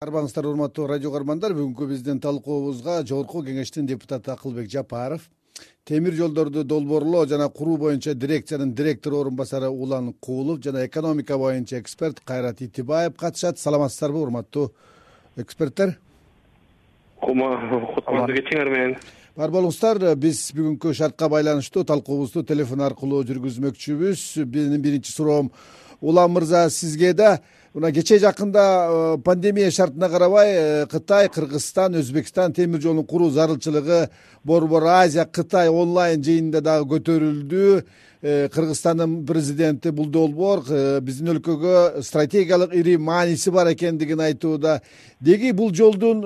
арбаңыздар урматтуу радио каармандар бүгүнкү биздин талкуубузга жогорку кеңештин депутаты акылбек жапаров темир жолдорду долбоорлоо жана куруу боюнча дирекциянын директору орун басары улан куулов жана экономика боюнча эксперт кайрат итибаев катышат. Саламатсыздарбы урматтуу эксперттер? Кутмандуу кечиңер менен. Бар болуңуздар биз бүгүнкү шартка байланыштуу талкуубузду телефон аркылуу жүргүзмөкчүбүз. Менин биринчи суроом улан мырза сизге да мына кечээ жакында э, пандемия шартына карабай э, кытай кыргызстан өзбекстан темир жолун куруу зарылчылыгы борбор азия кытай онлайн жыйынында дагы көтөрүлдү. Э, кыргызстандын президенти бул долбоор биздин өлкөгө стратегиялык ири мааниси бар экендигин айтууда. Деги бул жолдун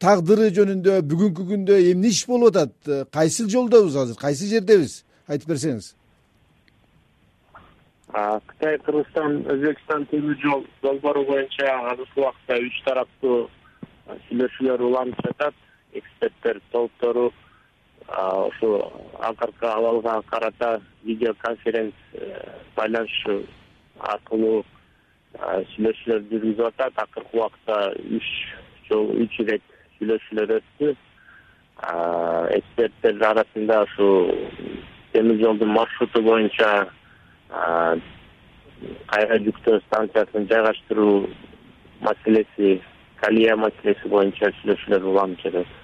тагдыры жөнүндө бүгүнкү күндө эмне иш болуп атат? Кайсыл жолдобуз азыр? Кайсы жердебиз? Айтып берсеңиз кытай кыргызстан өзбекстан темир жол долбоору боюнча азыркы убакта үч тараптуу сүйлөшүүлөр уланып жатат. Эксперттер толуктуру ушул акыркы абалга карата видео конференц э, байланыш аркылуу сүйлөшүүлөр жүргүзүп атат. Акыркы убакта үч жол үч ирет сүйлөшүүлөр өттү. Эксперттер арасында ушул темир жолдун маршруту боюнча кайра жүктөө станциясын жайгаштыруу маселеси колея маселеси боюнча сүйлөшүүлөр уланып жатат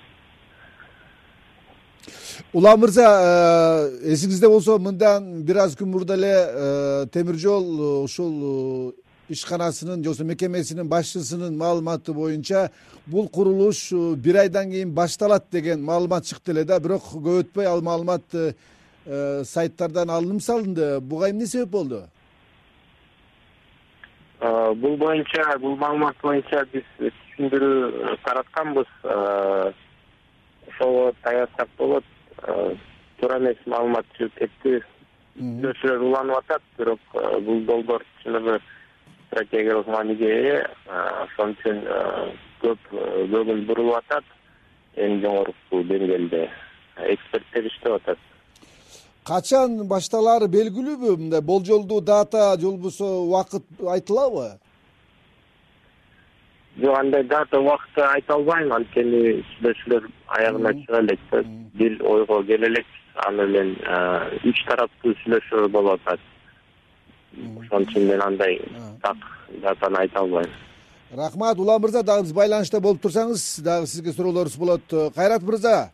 улан мырза э, эсиңизде болсо мындан бир аз күн мурда эле э, темир жол ушул э, ишканасынын же болбосо мекемесинин башчысынын маалыматы боюнча бул курулуш бир айдан кийин башталат деген маалымат чыкты эле да бирок көп өтпөй ал маалымат сайттардан алынып салынды. Буга эмне себеп болду? Э, бул боюнча бул маалымат боюнча биз түшүндүрүү э, таратканбыз. Ошого таязсак болот туура эмес маалымат чыгып кетти сүйлөшүүлөр уланып атат бирок бул долбоор чыныгы стратегиялык мааниге ээ ошон үчүн көп көгүн бурулуп атат. Эң жогорку деңгээлде эксперттер иштеп атат качан башталаары белгилүүбү? Мындай болжолдуу дата же болбосо убакыт айтылабы? Жок андай дата убакытты айта албайм. Анткени сүйлөшүүлөр аягына чыга элек да. Бир ойго келе элек. Аны менен үч тараптуу сүйлөшүүлөр болуп атат. Ошон үчүн мен андай так датаны айта албайм. Рахмат улан мырза дагы биз байланышта болуп турсаңыз дагы сизге суроолорубуз болот. Кайрат мырза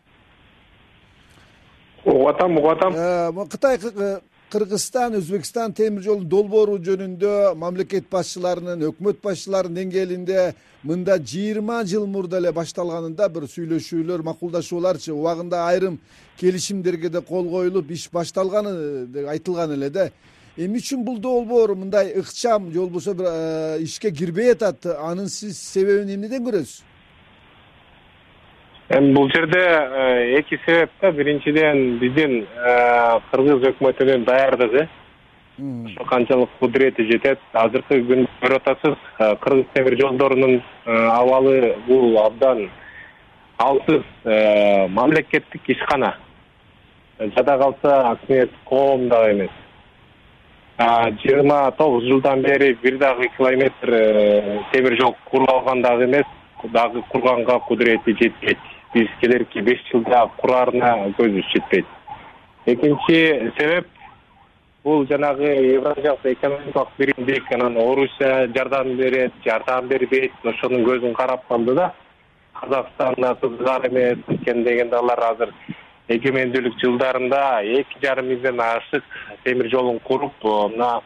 угуп атам угуп атам э, кытай э, кыргызстан өзбекстан темир жолунун долбоору жөнүндө мамлекет башчыларынын өкмөт башчыларынын деңгээлинде мында жыйырма жыл мурда эле башталганында бир сүйлөшүүлөр макулдашууларчы убагында айрым келишимдерге да кол коюлуп иш башталганы деп айтылган эле да. Эмне үчүн бул долбоор мындай ыкчам же болбосо бир э, ишке кирбей атат анын сиз себебин эмнеден көрөсүз эми бул жерде э, эки себеп да. Биринчиден биздин э, кыргыз өкмөтүнүн даярдыгы. Ошо канчалык кудурети жетет. Азыркы күндө көрүп атасыз э, кыргыз темир жолдорунун абалы бул абдан алсыз мамлекеттик ишкана. Жада калса акционердик коом дагы эмес жыйырма тогуз жылдан бери бир дагы километр темир жол куруп алган дагы эмес. Дагы курганга кудурети жетпейт биз келерки беш жылда кураарына көзүбүз жетпейт. Экинчи себеп бул жанагы евразиялык экономикалык биримдик анан орусия жардам берет жардам бербейт ошонун көзүн карап калды да. Казакстанда кызыгар эмес анткени дегенде алар азыр эгемендүүлүк жылдарында эки жарым миңден ашык темир жолун куруп мына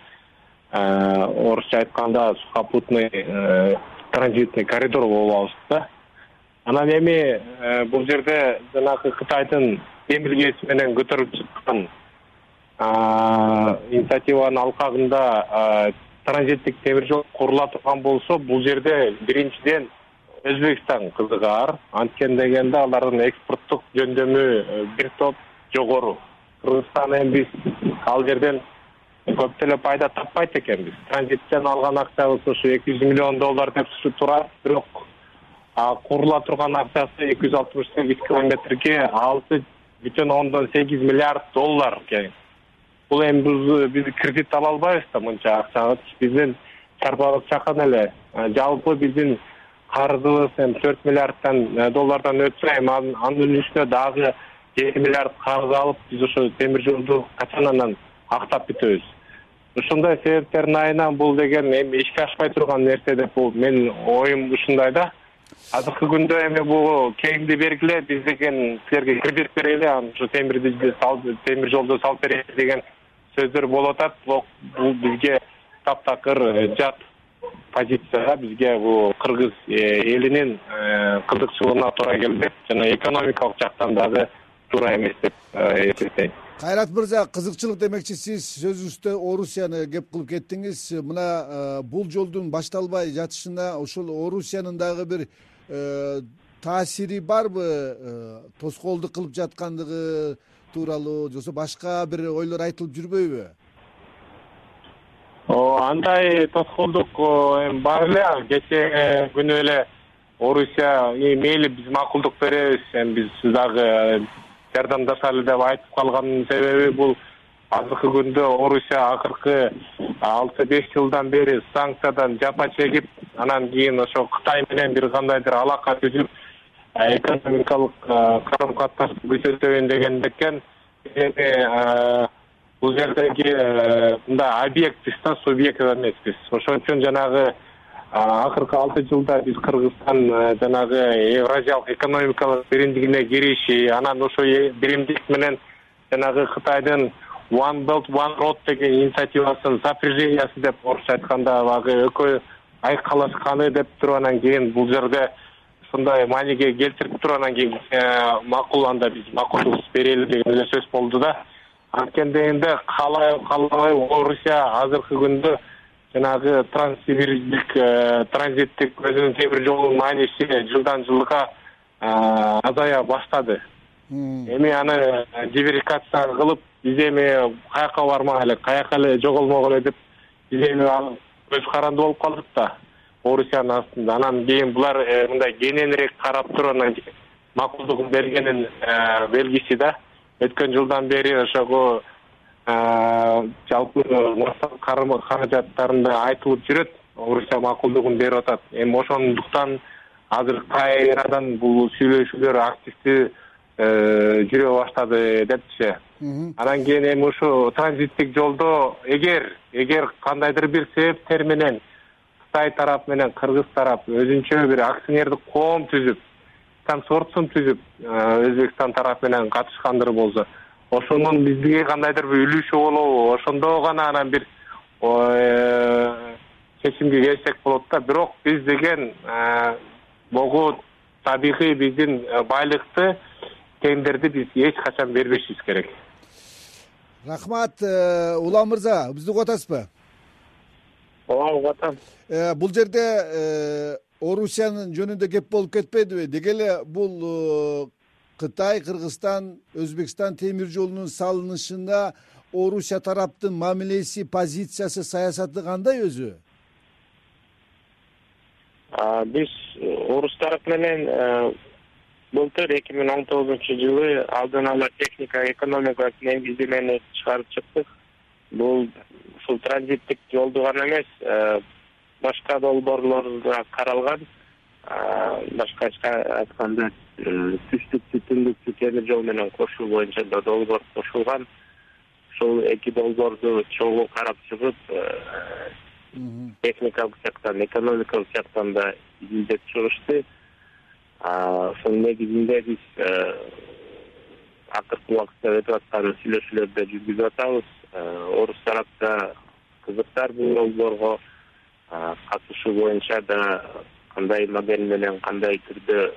э, орусча айтканда сухопутный э, транзитный коридор болуп алышты да анан эми э, бул жерде жанагы кытайдын демилгеси менен көтөрүлүп чыккан инициативанын алкагында транзиттик темир жол курула турган болсо бул жерде биринчиден өзбекстан кызыгаар анткени дегенде алардын экспорттук жөндөмү э, бир топ жогору. Кыргызстан эми биз ал жерден көп деле пайда таппайт экенбиз. Транзиттен алган акчабыз ушу эки жүз миллион доллар деп турат бирок курула турган акчасы эки жүз алтымыш сегиз километрге алты бүтүн ондон сегиз миллиард доллар экен бул эми биз кредит ала албайбыз да мынча акчаны биздин чарбабыз чакан эле. Жалпы биздин карызыбыз эми төрт миллиарддан доллардан өтсө эми анын үстүнө дагы жети миллиард карыз алып биз ошо темир жолду качан анан актап бүтөбүз? Ушундай себептердин айынан бул деген эми ишке ашпай турган нерсе деп бул менин оюм ушундай да азыркы күндө эми бул кейинди бергиле биз деген силерге кредит берели анан ушу темирди темир жолду салып берели деген сөздөр болуп атат. Бирок бул бизге таптакыр э, жат позиция да бизге бул кыргыз э, элинин э, кызыкчылыгына туура келбейт жана экономикалык жактан дагы туура эмес деп эсептейм. Кайрат мырза кызыкчылык демекчи сиз сөзүңүздө орусияны кеп кылып кеттиңиз. Мына бул жолдун башталбай жатышына ушул орусиянын дагы бир таасири барбы? Э, тоскоолдук кылып жаткандыгы тууралуу же болбосо башка бир ойлор айтылып жүрбөйбү? Андай тоскоолдук эми бар эле. Кечээ күнү эле орусия мейли биз макулдук беребиз. Эми биз дагы жардамдашалы деп айтып калганын себеби бул азыркы күндө орусия акыркы алты беш жылдан бери санкциядан жапа чегип анан кийин ошо кытай менен бир кандайдыр алака түзүп экономикалык карым катнашты күчөтөйүн деген экен эми бул жердеги мындай объектпиз да субъект эмеспиз. Ошон үчүн жанагы акыркы алты жылда биз кыргызстан жанагы евразиялык экономикалык биримдигине кириши анан ошо биримдик менен жанагы кытайдын one belt one road деген инициативасын сопряжениясы деп орусча айтканда баягы экөө айкалашканы деп туруп анан кийин бул жерде ушундай мааниге келтирип туруп анан кийин э, макул анда биз макулдугубузду берели деген эле сөз болду да. Анткени дегенде каалайбы каалабайбы орусия азыркы күндө жанагы транссибирдик э, транзиттик өзүнүн темир жолунун мааниси жылдан жылга э, азая баштады эми аны диверификация кылып биз эми каяка бармак элек каяка эле жоголмок эле деп биз эми көз каранды болуп калдык да. Орусиянын астында. Анан кийин булар э, мындай кененирээк карап туруп анан макулдугун бергенин белгиси да. Өткөн жылдан бери ошого жалпы каражаттарында айтылып жүрөт орусия макулдугун берип атат. Эми ошондуктан азыр кайрадан бул сүйлөшүүлөр активдүү э, жүрө баштады депчи. Анан кийин эми ушу транзиттик жолдо эгер эгер кандайдыр бир себептер менен кытай тарап менен кыргыз тарап өзүнчө бир акционердик коом түзүп консорциум түзүп э, өзбекстан тарап менен катышкандыр болсо ошонун бизге кандайдыр бир үлүшү болобу. Ошондо гана анан бир э, чечимге келсек болот да. Бирок биз деген э, могу табигый биздин э, байлыкты тендерди биз эч качан бербешибиз керек. Рахмат улан мырза бизди угуп атасызбы ооба угуп атам бул жерде орусиянын жөнүндө кеп болуп кетпедиби? Деги эле бул кытай кыргызстан өзбекстан темир жолунун салынышына орусия тараптын мамилеси позициясы саясаты кандай өзү? Биз э, орус тарап менен э, былтыр эки миң он тогузунчу жылы алдын ала техника экономикалык негиздемени чыгарып чыктык. Бул ушул транзиттик жолду гана эмес э, башка долбоорлор да каралган башкача айтканда түштүкчү түндүкчү темир жол менен кошуу боюнча да долбоор кошулган. Ушул эки долбоорду чогуу карап чыгып э, техникалык жактан экономикалык жактан да изилдеп чыгышты ошонун негизинде биз э, акыркы убакытта өтүп аткан сүйлөшүүлөрдү жүргүзүп атабыз. Э, орус тарапта кызыктар бул долбоорго катышуу боюнча да кандай модель менен кандай түрдө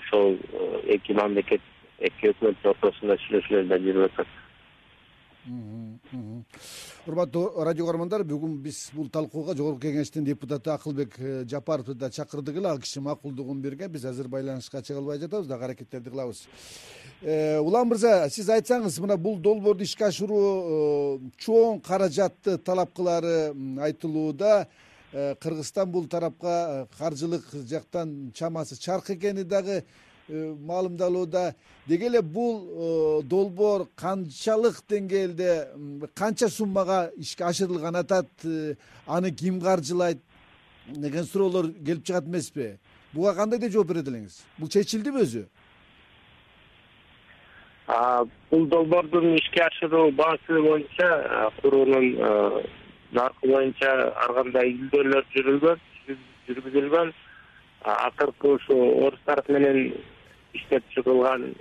ошол э, эки мамлекет эки өкмөттүн ортосунда сүйлөшүүлөр да жүрүп атат урматтуу радио көрөрмандар бүгүн биз бул талкууга жогорку кеңештин депутаты акылбек э, жапаровду да чакырдык эле. Ал киши макулдугун берген биз азыр байланышка чыга албай жатабыз дагы аракеттерди кылабыз. Э, улан мырза сиз айтсаңыз мына бул долбоорду ишке ашыруу чоң каражатты талап кылаары айтылууда Э, кыргызстан бул тарапка э, каржылык жактан чамасы чарк экени дагы э, маалымдалууда. Деги эле бул долбоор канчалык деңгээлде канча суммага ишке ашырылган атат аны ким каржылайт деген суроолор келип чыгат эмеспи? Буга кандай деп жооп берет элеңиз? Бул чечилдиби өзү? Бул долбоордун ишке ашыруу баасы боюнча куруунун наркы боюнча ар кандай изилдөөлөр жүрүлгөн жүргүзүлгөн акыркы ушу орус тарапы менен иштеп чыгылган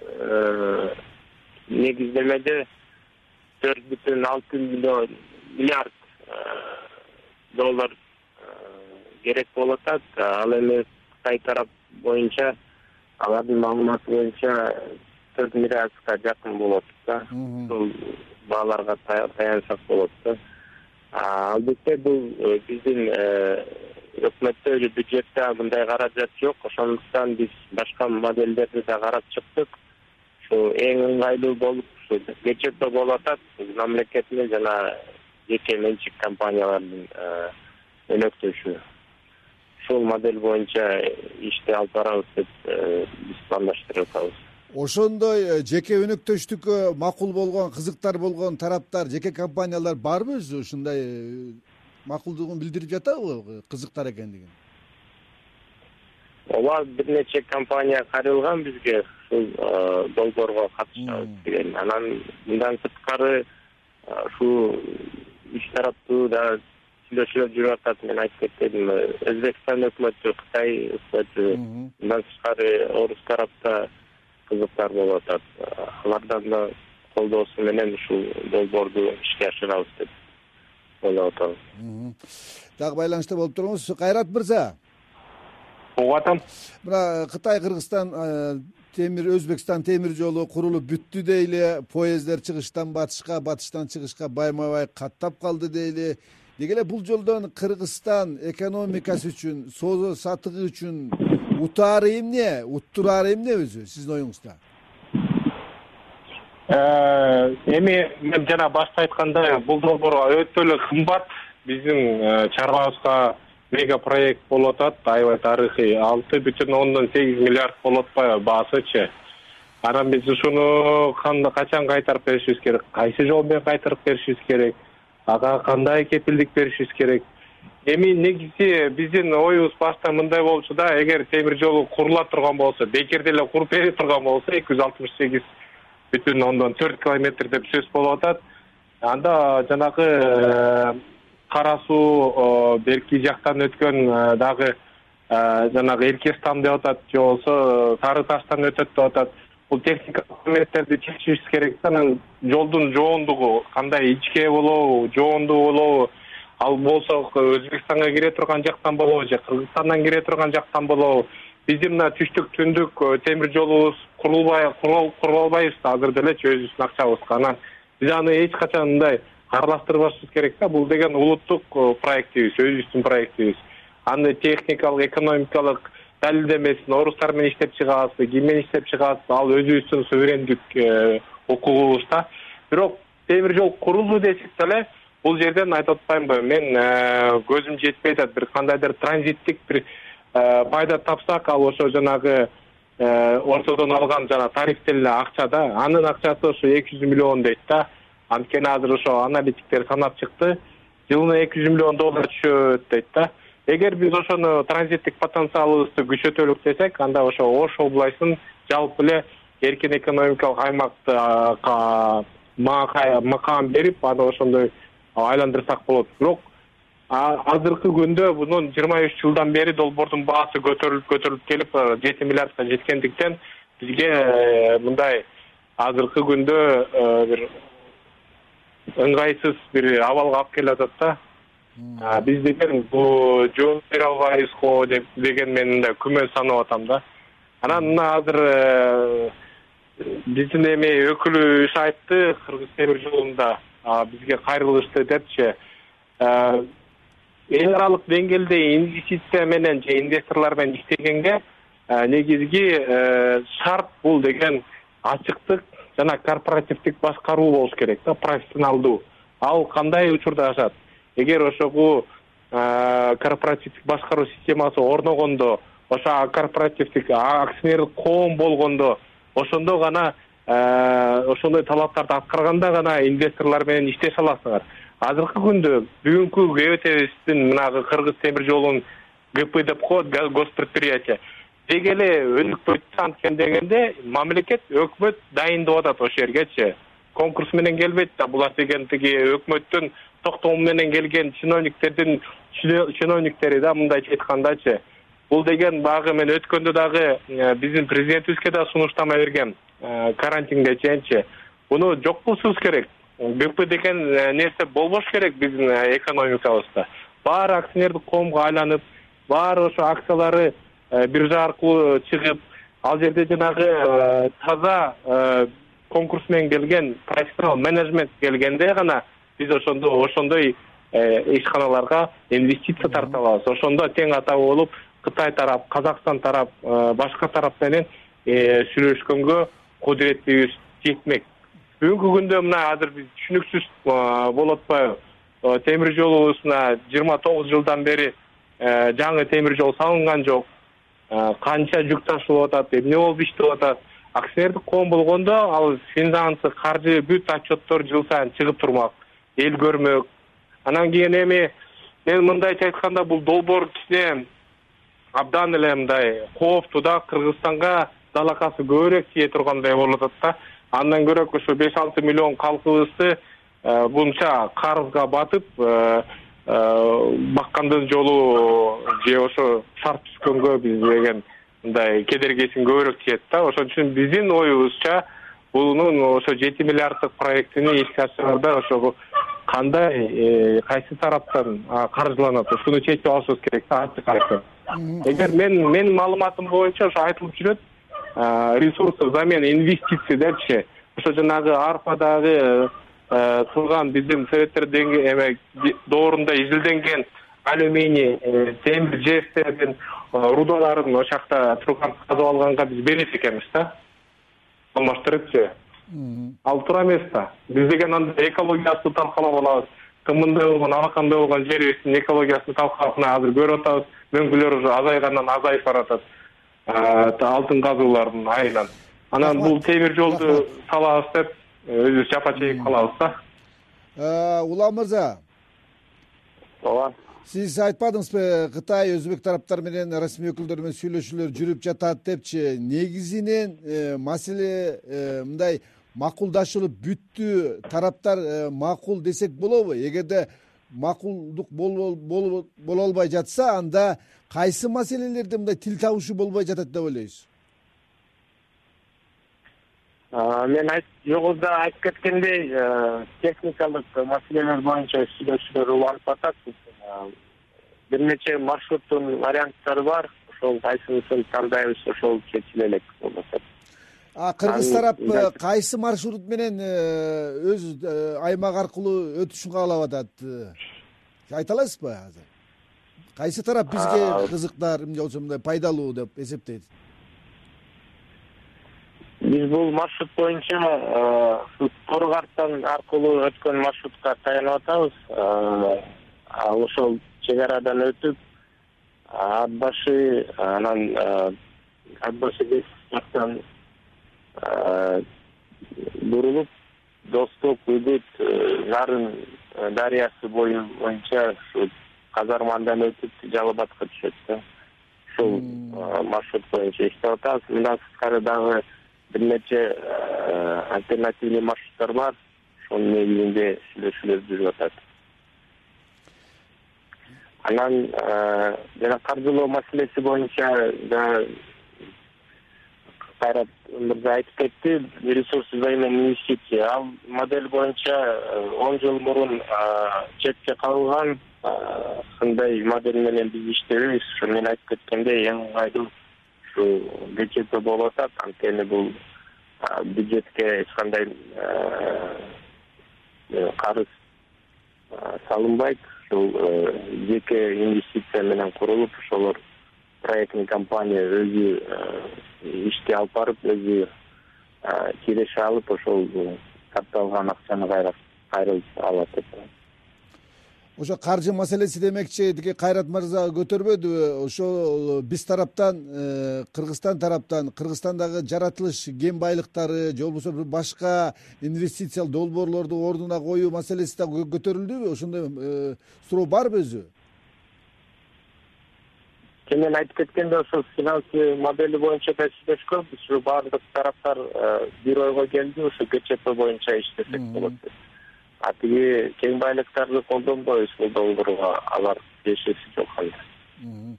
негиздемеде төрт бүтүн алты миллион миллиард доллар керек болуп атат ал эми кытай тарап боюнча алардын маалыматы боюнча төрт миллиардка жакын болуп атат да ушул бааларга таянсак болот да. Албетте бул э, биздин өкмөттө бюджетте мындай каражат жок. Ошондуктан биз башка модельдерди да карап чыктык. Ушу эң ыңгайлуу болуп ушу кечээде болуп атат. Мамлекеттин жана жеке менчик компаниялардын э, өнөктөшү. Ушул модель боюнча ишти алып барабыз деп э, биз пландаштырып атабыз. Ошондой э, жеке өнөктөштүккө макул болгон кызыктар болгон тараптар жеке компаниялар барбы өзү? Ушундай макулдугун билдирип жатабы кызыктар экендигин? Ооба бир нече компания кайрылган бизге ушул долбоорго катышабыз деген. Анан мындан сырткары ушул үч тараптуу да сүйлөшүүлөр жүрүп атат мен айтып кетпедимби өзбекстан өкмөтү кытай өкмөтү мындан тышкары орус тарапта кызыктар болуп атат. Алардан да колдоосу менен ушул долбоорду ишке ашырабыз деп ойлоп дагы байланышта болуп туруңуз. Кайрат мырза. Угуп атам. Мына кытай кыргызстан темир өзбекстан темир жолу курулуп бүттү дейли. Поезддер чыгыштан батышка батыштан чыгышка байма бай каттап калды дейли. Деги эле бул жолдон кыргызстан экономикасы үчүн соода саттыгы үчүн утаары эмне уттураары эмне өзү? Сиздин оюңузда? э, эми мен жана башта айткандай бул долбоор өтө эле кымбат. Биздин э, чарбабызга мега проект болуп атат. Аябай тарыхый алты бүтүн ондон сегиз миллиард болуп атпайбы баасычы. Анан биз ушуну качан кайтарып беришибиз керек? Кайсы жол менен кайтарып беришибиз керек? Ага кандай кепилдик беришибиз керек? Эми негизи биздин оюбуз башта мындай болчу да эгер темир жол курула турган болсо бекер деле куруп бере турган болсо эки жүз алтымыш сегиз бүтүн ондон төрт километр деп сөз болуп атат. Анда жанагы э, кара суу берки жактан өткөн э, дагы э, жанагы эркестам деп атат же болбосо сары таштан өтөт деп атат. Бул техникалык мометтерди чечишибиз керек да анан жолдун жоондугу кандай ичке болобу жоондуу болобу ал болсо өзбекстанга кире турган жактан болобу же кыргызстандан кире турган жактан болобу биздин мына түштүк түндүк э, темир жолубуз курулбай куруп албайбыз да азыр делечи өзүбүздүн акчабызга анан биз аны эч качан мындай аралаштырбашыбыз керек да. Бул деген улуттук э, проектибиз өзүбүздүн проектибиз. Аны техникалык экономикалык далилдемесин орустар менен иштеп чыгабызбы ким менен иштеп чыгабызбы ал өзүбүздүн суверендик э, укугубуз да. Бирок темир жол курулду десек деле бул жерден айтып атпаймынбы мен көзүм жетпей атат. Бир кандайдыр транзиттик бир пайда тапсак ал ошо жанагы ортодон алган жанаг тарифтен эле акча да анын акчасы ошо эки жүз миллион дейт да. Анткени азыр ошо аналитиктер санап чыкты жылына эки жүз миллион доллар түшөт дейт да. Эгер биз ошону транзиттик потенциалыбызды күчөтөлүк десек анда ошо ош областын жалпы эле эркин экономикалык аймакты макаам берип аны ошондой айландырсак болот. Бирок азыркы күндө мунун жыйырма үч жылдан бери долбоордун баасы көтөрүлүп көтөрүлүп келип жети миллиардка жеткендиктен бизге э, мындай азыркы күндө э, бир ыңгайсыз бир абалга алып келип атат да. Биз деген бул жооп бере албайбыз го деп деген мен мындай күмөн санап атам да. Анан мына азыр э, биздин эми өкүлү иш айтты кыргыз темир жолунда. Бизге кайрылышты депчи. Э, эл аралык деңгээлде инвестиция менен же инвесторлор менен иштегенге э, негизги шарт бул деген ачыктык жана корпоративдик башкаруу болуш керек да профессионалдуу. Ал кандай учурда ашат? Эгер ошого корпоративдик башкаруу системасы орногондо ошо корпоративдик акционерлик коом болгондо ошондо гана ошондой талаптарды аткарганда гана инвесторлор менен иштеше аласыңар азыркы күндө бүгүнкү кебетебиздин мынагы кыргыз темир жолунун гп деп коет госпредприятие. Деги эле өнүкпөйт анткен дегенде мамлекет өкмөт дайындап атат ошол жергечи конкурс менен келбейт да булар деген тиги өкмөттүн токтому менен келген чиновниктердин чиновниктери да мындайча айткандачы бул деген баягы мен өткөндө дагы э, биздин президентибизге да сунуштама бергем э, карантинге чейинчи. Муну жок кылышыбыз керек гп деген э, нерсе болбош керек биздин экономикабызда. Баары акционердик коомго айланып баары ошо акциялары биржа аркылуу чыгып ал жерде жанагы таза конкурс менен келген профессионал менеджмент келгенде гана биз ошондо ошондой ишканаларга инвестиция тарта алабыз. Ошондо тең атабы болуп кытай тарап казакстан тарап башка тарап менен сүйлөшкөнгө кудуретибиз жетмек бүгүнкү күндө мына азыр биз түшүнүксүз болуп атпайбы темир жолубузна жыйырма тогуз жылдан бери жаңы темир жол салынган жок. Канча жүк ташылып атат эмне болуп иштеп атат? Акционердик коом болгондо ал финансы каржы бүт отчеттор жыл сайын чыгып турмак эл көрмөк. Анан кийин эми мен мындайча айтканда бул долбоор кичине абдан эле мындай кооптуу да кыргызстанга далакасы көбүрөөк тие тургандай болуп атат да андан көрөөк ушу беш алты миллион калкыбызды мынча карызга батып баккандын жолу же ошо шарт түзгөнгө биз деген мындай кедергисин көбүрөөк тиет да. Ошон үчүн биздин оюбузча бунун ошо жети миллиарддык проектини ишке ашыраарда ошо кандай э, кайсы тараптан каржыланат? Ушуну чечип алышыбыз керек да ачык айтып эгер мен менин маалыматым боюнча ошо айтылып жүрөт ресурсы взамен инвестиций депчи ошо жанагы арпадагы кылган биздин советтер эме доорунда изилденген алюминий э, темир жээктердин рудаларын ошол жакта турган казып алганга биз берет экенбиз да. Алмаштырыпчы ал туура эмес да. Биз деген анда экологиясын талкалап алабыз. Кымындай болгон алакандай болгон жерибиздин экологиясын талкалап мына азыр көрүп атабыз. Мөңгүлөр уже азайгандан азайып баратат алтын казуулардын айынан. Анан бул темир жолду салабыз деп өзүбүз жапа чегип калабыз да. Улан мырза. Ооба. Сиз айтпадыңызбы кытай өзбек тараптары менен расмий өкүлдөр менен сүйлөшүүлөр жүрүп жатат депчи? Негизинен э, маселе э, мындай макулдашылып бүттү тараптар э, макул десек болобу? Эгерде макулдук боло албай жатса анда кайсы маселелерде мындай тил табышуу болбой жатат деп ойлойсуз? Мен жогоруда айтып кеткендей техникалык маселелер боюнча сүйлөшүүлөр уланып атат. Бир нече маршруттун варианттары бар. Ошол кайсынысын тандайбыз ошол чечиле элек болбосо кыргыз тарап э, кайсы маршрут менен э, өз э, аймак аркылуу өтүшүн каалап атат? Айта аласызбы азыр? Кайсы тарап бизге кызыктар эмне болсо мындай пайдалуу деп эсептейт? Биз бул маршрут боюнча тор карттан аркылуу өткөн маршрутка таянып атабыз. Ал ошол чек арадан өтүп ат башы анан ат башы жактан бурулуп достук үгүт нарын дарыясы бою боюнча ушу казармадан өтүп жалал абадка түшөт да. Ушул маршрут боюнча иштеп атабыз. Мындан сырткары дагы бир нече альтернативный маршруттар бар. Ошонун негизинде сүйлөшүүлөр жүрүп атат. Анан э, жана каржылоо маселеси боюнча да кайрат мырза айтып кетти ресурсы взаимной инвестиция ал модель боюнча э, он жыл мурун э, четке калган ындай модель менен биз иштебейбиз ушу мен айтып кеткендей эң ыңгайлуу ушу гчп болуп атат. Анткени бул бюджетке эч кандай карыз салынбайт. Ушул э, жеке инвестиция менен курулуп ошолор проектный компания өзү э, ишти алып барып өзү э, киреше алып ошол тапталган акчаны кайрылт алат деп ошо каржы маселеси демекчи тиги кайрат мырза көтөрбөдүбү ошол биз тараптан э, кыргызстан тараптан кыргызстандагы жаратылыш кен байлыктары же болбосо башка инвестициялык долбоорлорду ордуна коюу маселеси дагы көтөрүлдүбү? Ошондой э, суроо барбы өзү мен айтып кеткендей ошол финансовый модели боюнча да сүйлөшкөнбүз ушу баардык тараптар э, бир ойго келди ушу гчп боюнча иштесек болот деп. А тиги кең байлыктарды колдонбойбуз бул долбоорго алар тиешеси жок анда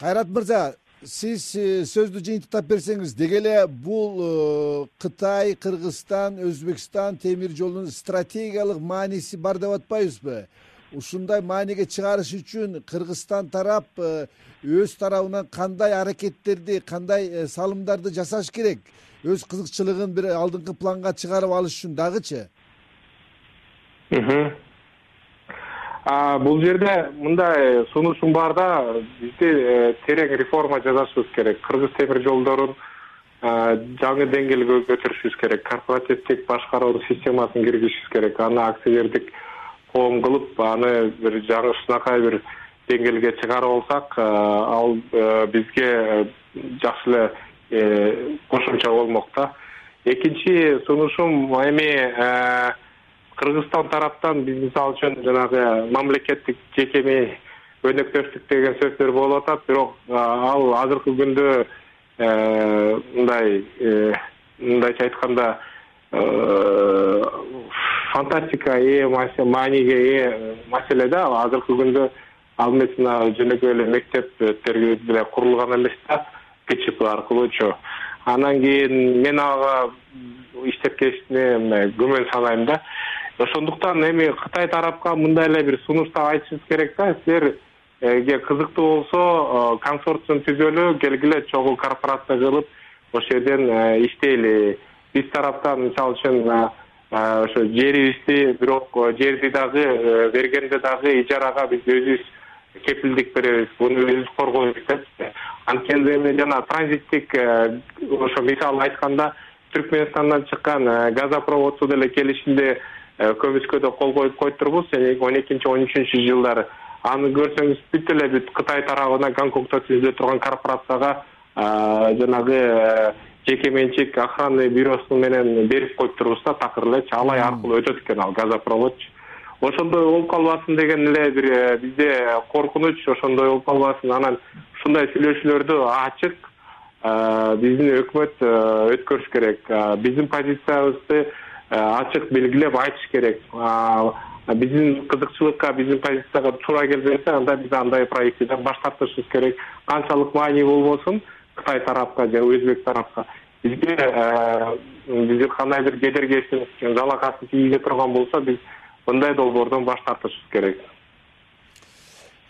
кайрат мырза сиз э, сөздү жыйынтыктап берсеңиз деги эле бул кытай кыргызстан өзбекстан темир жолунун стратегиялык мааниси бар деп атпайбызбы ушундай мааниге чыгарыш үчүн кыргызстан тарап э, өз тарабынан кандай аракеттерди кандай э, салымдарды жасаш керек? Өз кызыкчылыгын бир алдыңкы планга чыгарып алыш үчүн дагычы? Бул жерде мындай сунушум бар да бизде э, терең реформа жасашыбыз керек. Кыргыз темир жолдорун жаңы деңгээлге көтөрүшүбүз керек. Корпоративдик башкаруу системасын киргизишибиз керек. Аны акционердик коом кылып аны бир жаңышынакай бир деңгээлге чыгарып алсак э, ал э, бизге э, жакшы эле кошумча болмок да экинчи сунушум эми кыргызстан тараптан биз мисалы үчүн жанагы мамлекеттик жекеме өнөктөштүк деген сөздөр болуп атат. Бирок ал азыркы күндө мындай мындайча айтканда фантастикага ээ мааниге ээ маселе да. Азыркы күндө ал эмес мына жөнөкөй эле мектептер эле курулган эмес да кчп аркылуучу анан кийин мен ага иштеп келишине күмөн санайм да. Ошондуктан эми кытай тарапка мындай эле бир сунушту айтышыбыз керек да. Силерге кызыктуу болсо консорциум түзөлү келгиле чогуу корпорация кылып ошол жерден иштейли. Биз тараптан мисалы үчүн ошо жерибизди бирок жерди дагы э, бергенде дагы ижарага биз өзүбүз кепилдик беребиз. Буну өзүбүз коргойбуз депчи анткени эми жана транзиттик э, ошо мисалы айтканда түркменистандан чыккан э, газопроводсу деле келишимде көбүскөдө кол коюп койдурбуз он экинчи он үчүнчү жылдары. Аны көрсөңүз бүт эле бүт кытай тарабына гонконгдо түзүлө турган корпорацияга жанагы жеке менчик охранный бюросу менен берип коюптурбуз да такыр элечи алай аркылуу өтөт экен ал газопроводчу. Ошондой болуп калбасын деген эле бир э, бизде коркунуч ошондой болуп калбасын. Анан ушундай сүйлөшүүлөрдү ачык э, биздин өкмөт э, өткөрүш керек. Биздин позициябызды ачык белгилеп айтыш керек. Биздин кызыкчылыкка биздин позицияга туура келбесе анда биз андай проектиден баш тартышыбыз керек. Канчалык маани болбосун кытай тарапка же өзбек тарапка. Бизге э, биздин кандай бир кедергеси жалакасы тийиге турган болсо биз мындай долбоордон баш тартышыбыз керек.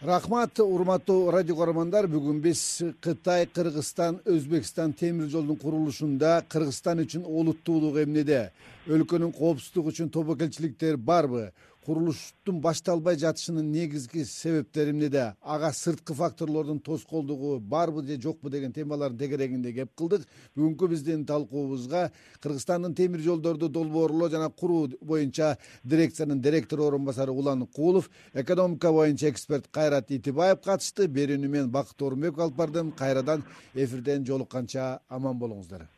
Рахмат урматтуу радио көрөрмандар бүгүн биз кытай кыргызстан өзбекстан темир жолдун курулушунда кыргызстан үчүн олуттуулугу эмнеде? Өлкөнүн коопсуздугу үчүн тобокелчиликтер барбы курулуштун башталбай жатышынын негизги себептери эмнеде ага сырткы факторлордун тоскоолдугу барбы же жокпу деген темалардын тегерегинде кеп кылдык. Бүгүнкү биздин талкуубузга кыргызстандын темир жолдорду долбоорлоо жана куруу боюнча дирекциянын директору орун басары улан куулов экономика боюнча эксперт кайрат итибаев катышты. Берүүнү мен бакыт орунбеков алып бардым. Кайрадан эфирден жолукканча аман болуңуздар